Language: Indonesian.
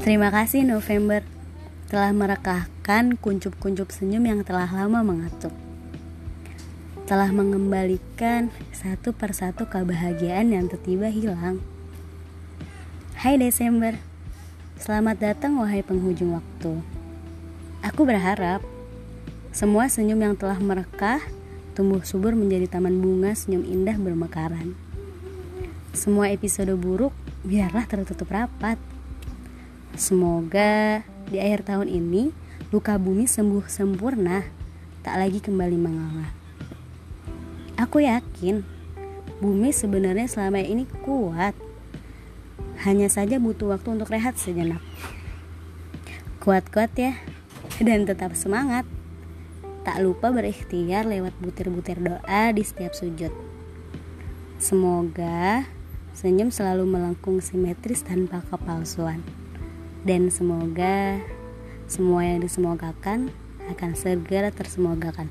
Terima kasih November telah merekahkan kuncup-kuncup senyum yang telah lama mengatuk. Telah mengembalikan satu persatu kebahagiaan yang tiba-tiba hilang. Hai Desember, selamat datang wahai penghujung waktu. Aku berharap semua senyum yang telah merekah tumbuh subur menjadi taman bunga senyum indah bermekaran. Semua episode buruk biarlah tertutup rapat. Semoga di akhir tahun ini luka bumi sembuh sempurna, tak lagi kembali menganga. Aku yakin bumi sebenarnya selama ini kuat. Hanya saja butuh waktu untuk rehat sejenak. Kuat-kuat ya, dan tetap semangat. Tak lupa berikhtiar lewat butir-butir doa di setiap sujud. Semoga senyum selalu melengkung simetris tanpa kepalsuan. Dan semoga semua yang disemogakan akan segera tersemogakan.